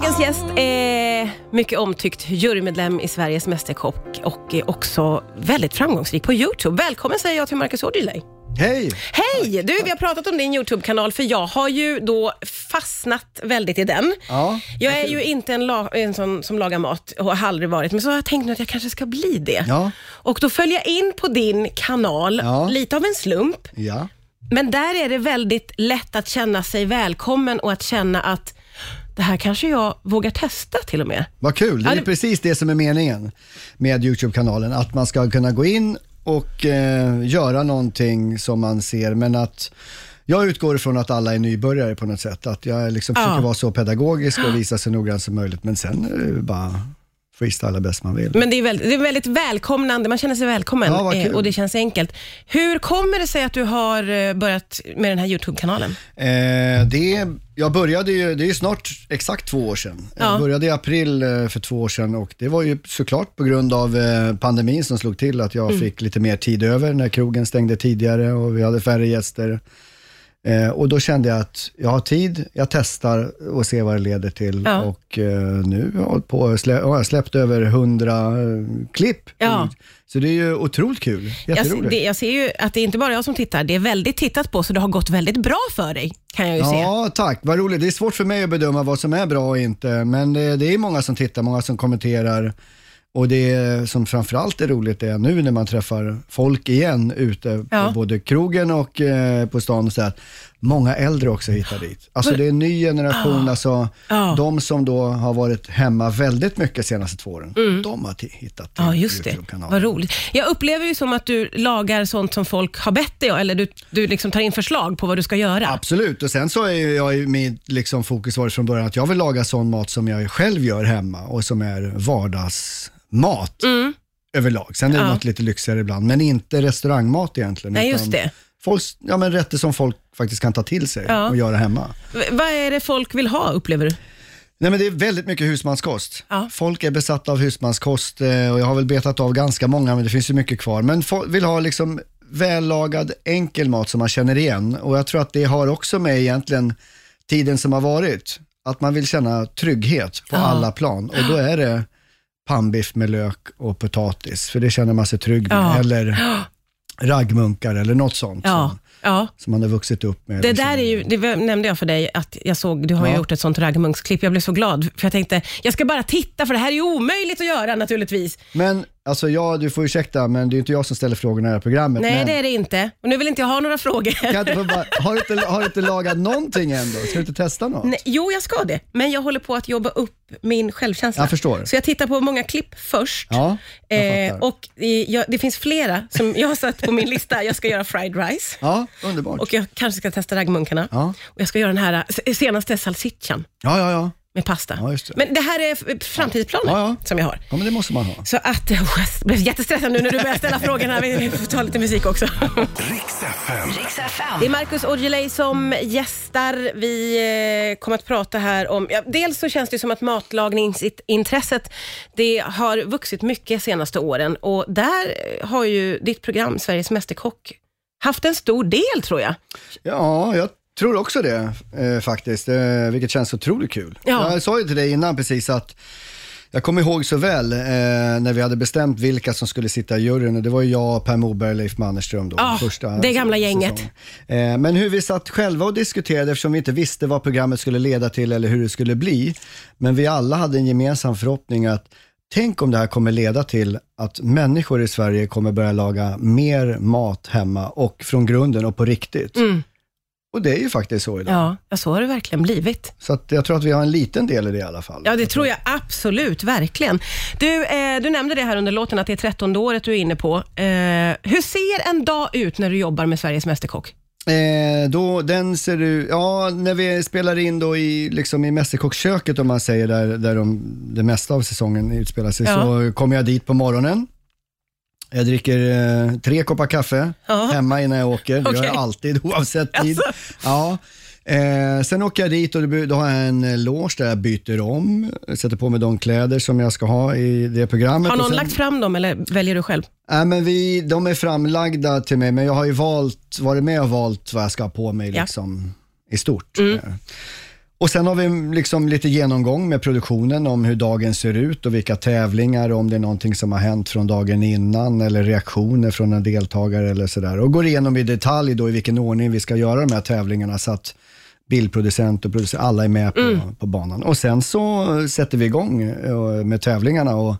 Dagens gäst är mycket omtyckt jurymedlem i Sveriges Mästerkock och är också väldigt framgångsrik på Youtube. Välkommen säger jag till Marcus Aujalay. Hej! Hej! Du, vi har pratat om din Youtube-kanal för jag har ju då fastnat väldigt i den. Ja, Jag är ju inte en, en sån som lagar mat och har aldrig varit, men så har jag tänkt nu att jag kanske ska bli det. Ja. Och då följer jag in på din kanal, Ja. lite av en slump, ja. men där är det väldigt lätt att känna sig välkommen och att känna att det här kanske jag vågar testa till och med. Vad kul. Det är precis det som är meningen med Youtube-kanalen. Att man ska kunna gå in och eh, göra någonting som man ser, men att jag utgår ifrån att alla är nybörjare på något sätt. Att jag liksom Ja. försöker vara så pedagogisk och visa så noggrant som möjligt, men sen är det bara freestyla bäst man vill. Men det är väldigt, det är väldigt välkomnande, man känner sig välkommen Ja, eh, och det känns enkelt. Hur kommer det sig att du har eh, börjat med den här Youtube-kanalen? Eh, det, jag började ju, det är snart exakt två år sedan. Ja. Jag började i april eh, för två år sedan och det var ju såklart på grund av pandemin som slog till att jag Mm. fick lite mer tid över när krogen stängde tidigare och vi hade färre gäster. Eh, och då kände jag att jag har tid, jag testar och ser vad det leder till. Ja. Och eh, nu har jag, hållit på, slä, har jag släppt över 100 eh, klipp. Ja. Så det är ju otroligt kul, Jag, det, jag ser ju att det är inte bara jag som tittar, det är väldigt tittat på, så det har gått väldigt bra för dig, kan jag ju se. Ja, tack. Vad roligt. Det är svårt för mig att bedöma vad som är bra och inte, men det, det är många som tittar, många som kommenterar. Och det som framförallt är roligt är nu när man träffar folk igen ute Ja. på både krogen och eh, på stan och så att många äldre också hittar dit. Alltså det är en ny generation, alltså Ja. de som då har varit hemma väldigt mycket de senaste två åren, de har hittat till Mm. Ja, just det. Vad roligt. Jag upplever ju som att du lagar sånt som folk har bett dig eller du, du liksom tar in förslag på vad du ska göra. Absolut, och sen så är jag, ju- mitt liksom fokus varit från början att jag vill laga sån mat som jag själv gör hemma och som är vardagsmat överlag. Sen är det Mm. Ja. något lite lyxigare ibland, men inte restaurangmat egentligen. Nej, just det. Folk, ja, men rätter som folk faktiskt kan ta till sig Ja. och göra hemma. V- vad är det folk vill ha, upplever du? Nej, men det är väldigt mycket husmanskost. Ja. Folk är besatta av husmanskost eh, och jag har väl betat av ganska många, men det finns ju mycket kvar. Men folk vill ha liksom vällagad, enkel mat som man känner igen. Och jag tror att det har också med egentligen tiden som har varit. Att man vill känna trygghet på alla plan. Och då är det pannbiff med lök och potatis, för det känner man sig trygg med. Ja. Eller raggmunkar eller något sånt Ja, som, ja. som man har vuxit upp med. Det där är ju, det nämnde jag för dig, att jag såg, du har Ja. gjort ett sånt raggmunksklipp. Jag blev så glad, för jag tänkte, jag ska bara titta, för det här är ju omöjligt att göra naturligtvis. Men alltså ja, du får ursäkta, men det är inte jag som ställer frågorna i det här programmet. Nej, men... det är det inte. Och nu vill inte jag ha några frågor. Kan inte få bara, har, du inte, har du inte lagat någonting ändå? Ska du inte testa något? Nej, jo, jag ska det, men jag håller på att jobba upp min självkänsla. Jag förstår. Så jag tittar på många klipp först. Ja, jag Eh, och eh, jag, det finns flera som jag har satt på min lista. Jag ska göra fried rice Ja, underbart. och jag kanske ska testa raggmunkarna. Ja. Och jag ska göra den här eh, senaste salsichan Ja, ja, ja. Med pasta. Ja, just det. Men det här är f- framtidsplaner Ja, ja. som jag har. Ja, men det måste man ha. Så att, oh, jag blev jättestressad nu när du börjar ställa frågorna. Vi vi får ta lite musik också. Riks FM. Det är Marcus Aujalay som gästar. Vi eh, kommer att prata här om... Ja, dels så känns det som att matlagningsintresset det har vuxit mycket senaste åren och där eh, har ju ditt program Sveriges Mästerkock haft en stor del tror jag. Ja, jag tror också det eh, faktiskt, eh, vilket känns otroligt kul. Ja. Jag sa ju till dig innan precis att jag kommer ihåg så väl eh, när vi hade bestämt vilka som skulle sitta i juryn. och Det var ju jag, Per Morberg och Leif Mannerström. Då, Ja, det gamla gänget. Eh, men hur vi satt själva och diskuterade eftersom vi inte visste vad programmet skulle leda till eller hur det skulle bli. Men vi alla hade en gemensam förhoppning att tänk om det här kommer leda till att människor i Sverige kommer börja laga mer mat hemma och från grunden och på riktigt. Och det är ju faktiskt så idag. Ja, så har det verkligen blivit. Så att jag tror att vi har en liten del i det i alla fall. Ja, det tror jag absolut, verkligen. Du, eh, du nämnde det här under låten, att det är 13 året du är inne på. Eh, hur ser en dag ut när du jobbar med Sveriges Mästerkock? Eh, då, den ser du, ja, när vi spelar in då i, liksom i Mästerkocksköket om man säger, där, där de, det mesta av säsongen utspelar sig, Ja. så kommer jag dit på morgonen. Jag dricker eh, tre koppar kaffe Ja. hemma innan jag åker. Det gör Okej. jag alltid oavsett tid. Ja. Eh, sen åker jag dit och då då har jag en eh, loge där jag byter om, sätter på mig de kläder som jag ska ha i det programmet. Har och någon sen, lagt fram dem eller väljer du själv? Nej, men vi, de är framlagda till mig, men jag har ju valt, varit med och valt vad jag ska ha på mig Ja. liksom, i stort. Mm. Eh, Och sen har vi liksom lite genomgång med produktionen om hur dagen ser ut och vilka tävlingar, om det är någonting som har hänt från dagen innan eller reaktioner från en deltagare eller sådär. Och går igenom i detalj då i vilken ordning vi ska göra de här tävlingarna så att bildproducent och producent, alla är med på, på banan. Och sen så sätter vi igång eh, med tävlingarna och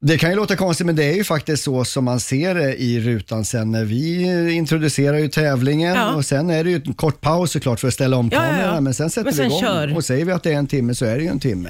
det kan ju låta konstigt, men det är ju faktiskt så som man ser det i rutan sen när vi introducerar ju tävlingen Ja. och sen är det ju en kort paus såklart för att ställa om Ja, ja, ja. men sen sätter Men sen vi igång kör. och säger vi att det är en timme så är det ju en timme.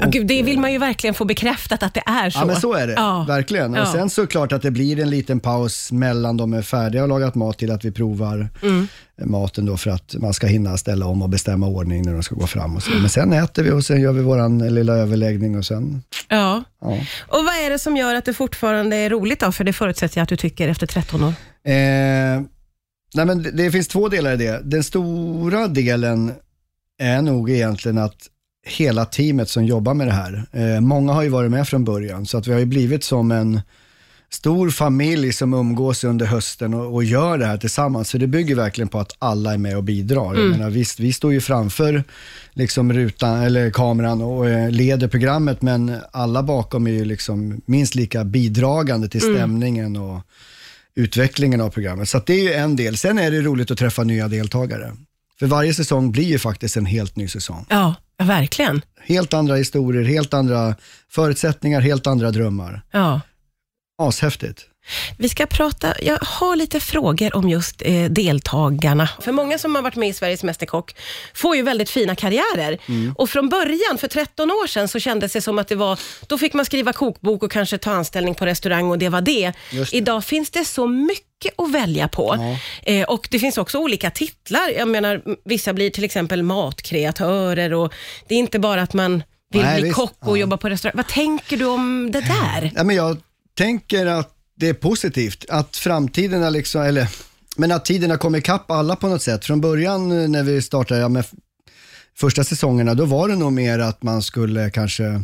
Ja, gud, det vill man ju verkligen få bekräftat att det är så. Ja, men så är det. Ja. Verkligen. Ja. Och sen såklart att det blir en liten paus mellan de är färdiga och lagat mat till att vi provar Mm. maten då för att man ska hinna ställa om och bestämma ordning när de ska gå fram och så. Men sen äter vi och sen gör vi våran lilla överläggning och sen, Ja. ja. Och vad är det som gör att det fortfarande är roligt då? För det förutsätter jag att du tycker efter 13 år. Eh, nej men det, det finns två delar i det. Den stora delen är nog egentligen att hela teamet som jobbar med det här, eh, många har ju varit med från början, så att vi har ju blivit som en stor familj som umgås under hösten och, och gör det här tillsammans. Så det bygger verkligen på att alla är med och bidrar. Jag menar, visst, vi står ju framför liksom rutan, eller kameran och eh, leder programmet, men alla bakom är ju liksom minst lika bidragande till stämningen och utvecklingen av programmet. Så att det är ju en del. Sen är det roligt att träffa nya deltagare. För varje säsong blir ju faktiskt en helt ny säsong. Ja, ja verkligen. Helt andra historier, helt andra förutsättningar, helt andra drömmar. Ja. Ashäftigt. Vi ska prata, jag har lite frågor om just eh, deltagarna. För många som har varit med i Sveriges Mästerkock får ju väldigt fina karriärer. Mm. Och från början, för 13 år sedan, så kändes det som att det var, då fick man skriva kokbok och kanske ta anställning på restaurang och det var det. Det. Idag finns det så mycket att välja på. Ja. Eh, och det finns också olika titlar. Jag menar, vissa blir till exempel matkreatörer och det är inte bara att man vill Nej, bli visst. kock och Ja. jobba på restaurang. Vad tänker du om det där? Ja, men jag tänker att det är positivt att framtiden är liksom, eller men att tiden har kommit ikapp alla på något sätt. Från början eh, när vi startade ja, med första säsongerna, då var det nog mer att man skulle kanske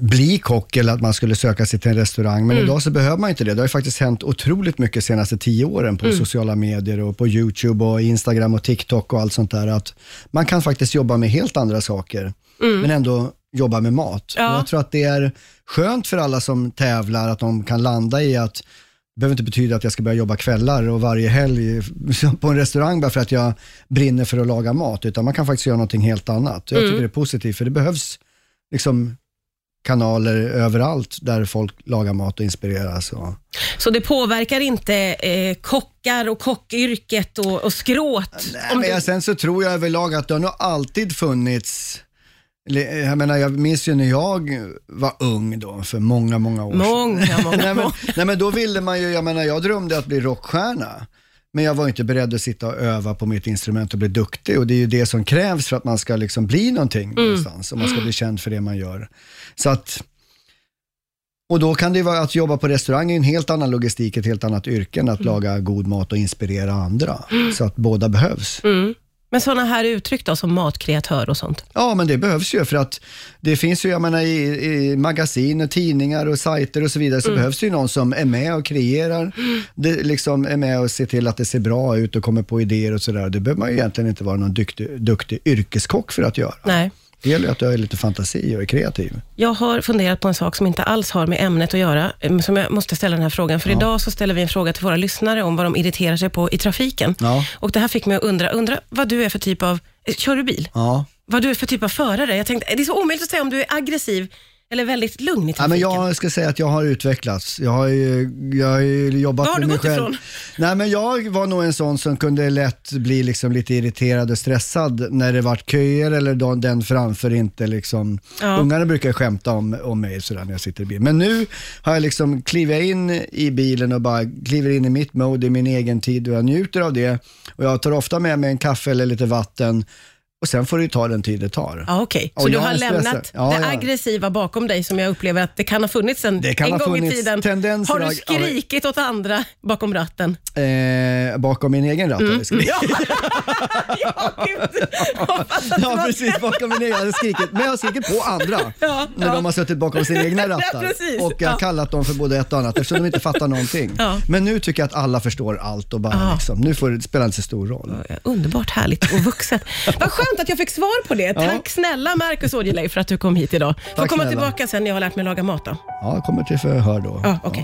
bli kock eller att man skulle söka sig till en restaurang. Men idag så behöver man inte det. Det har ju faktiskt hänt otroligt mycket de senaste tio åren på sociala medier och på YouTube och Instagram och TikTok och allt sånt där. Att man kan faktiskt jobba med helt andra saker, men ändå jobba med mat. Ja. Jag tror att det är skönt för alla som tävlar att de kan landa i att det behöver inte betyda att jag ska börja jobba kvällar och varje helg på en restaurang bara för att jag brinner för att laga mat, utan man kan faktiskt göra någonting helt annat. Jag tycker det är positivt, för det behövs liksom kanaler överallt där folk lagar mat och inspireras. Och... Så det påverkar inte eh, kockar och kockyrket och, och skråt? Nej, men du- sen så tror jag överlag att det har nog alltid funnits jag menar, jag minns ju när jag var ung då, för många, många år sedan. Många, många, nej, men, nej men då ville man ju, jag menar jag drömde att bli rockstjärna. Men jag var inte beredd att sitta och öva på mitt instrument och bli duktig. Och det är ju det som krävs för att man ska liksom bli någonting Mm. någonstans. Och man ska bli känd för det man gör. Så att, och då kan det vara att jobba på restaurang är en helt annan logistik, ett helt annat yrke än att Mm. laga god mat och inspirera andra. Så att båda behövs. Mm. Men sådana här uttryck då, som matkreatör och sånt? Ja, men det behövs ju för att det finns ju, jag menar i, i magasin och tidningar och sajter och så vidare, så behövs det ju någon som är med och kreerar, det liksom är med och ser till att det ser bra ut och kommer på idéer och sådär. Det behöver man ju egentligen inte vara någon duktig, duktig yrkeskock för att göra. Nej. Det gäller att du har lite fantasi och är kreativ. Jag har funderat på en sak som inte alls har med ämnet att göra, eh, som jag måste ställa den här frågan. För idag så ställer vi en fråga till våra lyssnare om vad de irriterar sig på i trafiken. Ja. Och det här fick mig att undra, undra vad du är för typ av, eh, kör du bil? Ja. Vad du är för typ av förare? Jag tänkte, det är så omöjligt att säga om du är aggressiv eller väldigt lugn i Ja, trafiken. men jag ska säga att jag har utvecklats. Jag har ju, jag har ju jobbat Var har med du mig gått själv. ifrån? Nej, men jag var nog en sån som kunde lätt bli liksom lite irriterad och stressad när det vart köer eller då den framför inte liksom. Ja. Ungarna brukar skämta om, om mig sådär när jag sitter i bilen. Men nu har jag liksom klivit in i bilen och bara kliver in i mitt mode i min egen tid och jag njuter av det. Och jag tar ofta med mig en kaffe eller lite vatten och sen får det ju ta den tid det tar. Ja, Okej, så du jag har är stressad. lämnat Ja, det ja. aggressiva bakom dig som jag upplever att det kan ha funnits en, Det kan en ha gång i funnits tiden. tendenser Har du av- skrikit åt andra bakom ratten? Eh, bakom min egen ratt skrikit. ja, gud. Hoppas att det Ja var- precis, bakom min egen. Jag skrikit, men jag har skrikit på andra Ja, när ja. de har suttit bakom sina egna Ja, rattar. precis. och jag har Ja. kallat dem för både ett och annat eftersom de inte fattar någonting. Ja. Men nu tycker jag att alla förstår allt och bara Ja. liksom, nu får det spela inte så stor roll. Underbart härligt och vuxet. Vad skönt att jag fick svar på det. Tack snälla Marcus Aujalay för att du kom hit idag. Får Tack komma snälla. tillbaka sen när jag har lärt mig laga mat då. Ja, jag kommer till förhör då. Ja, okej.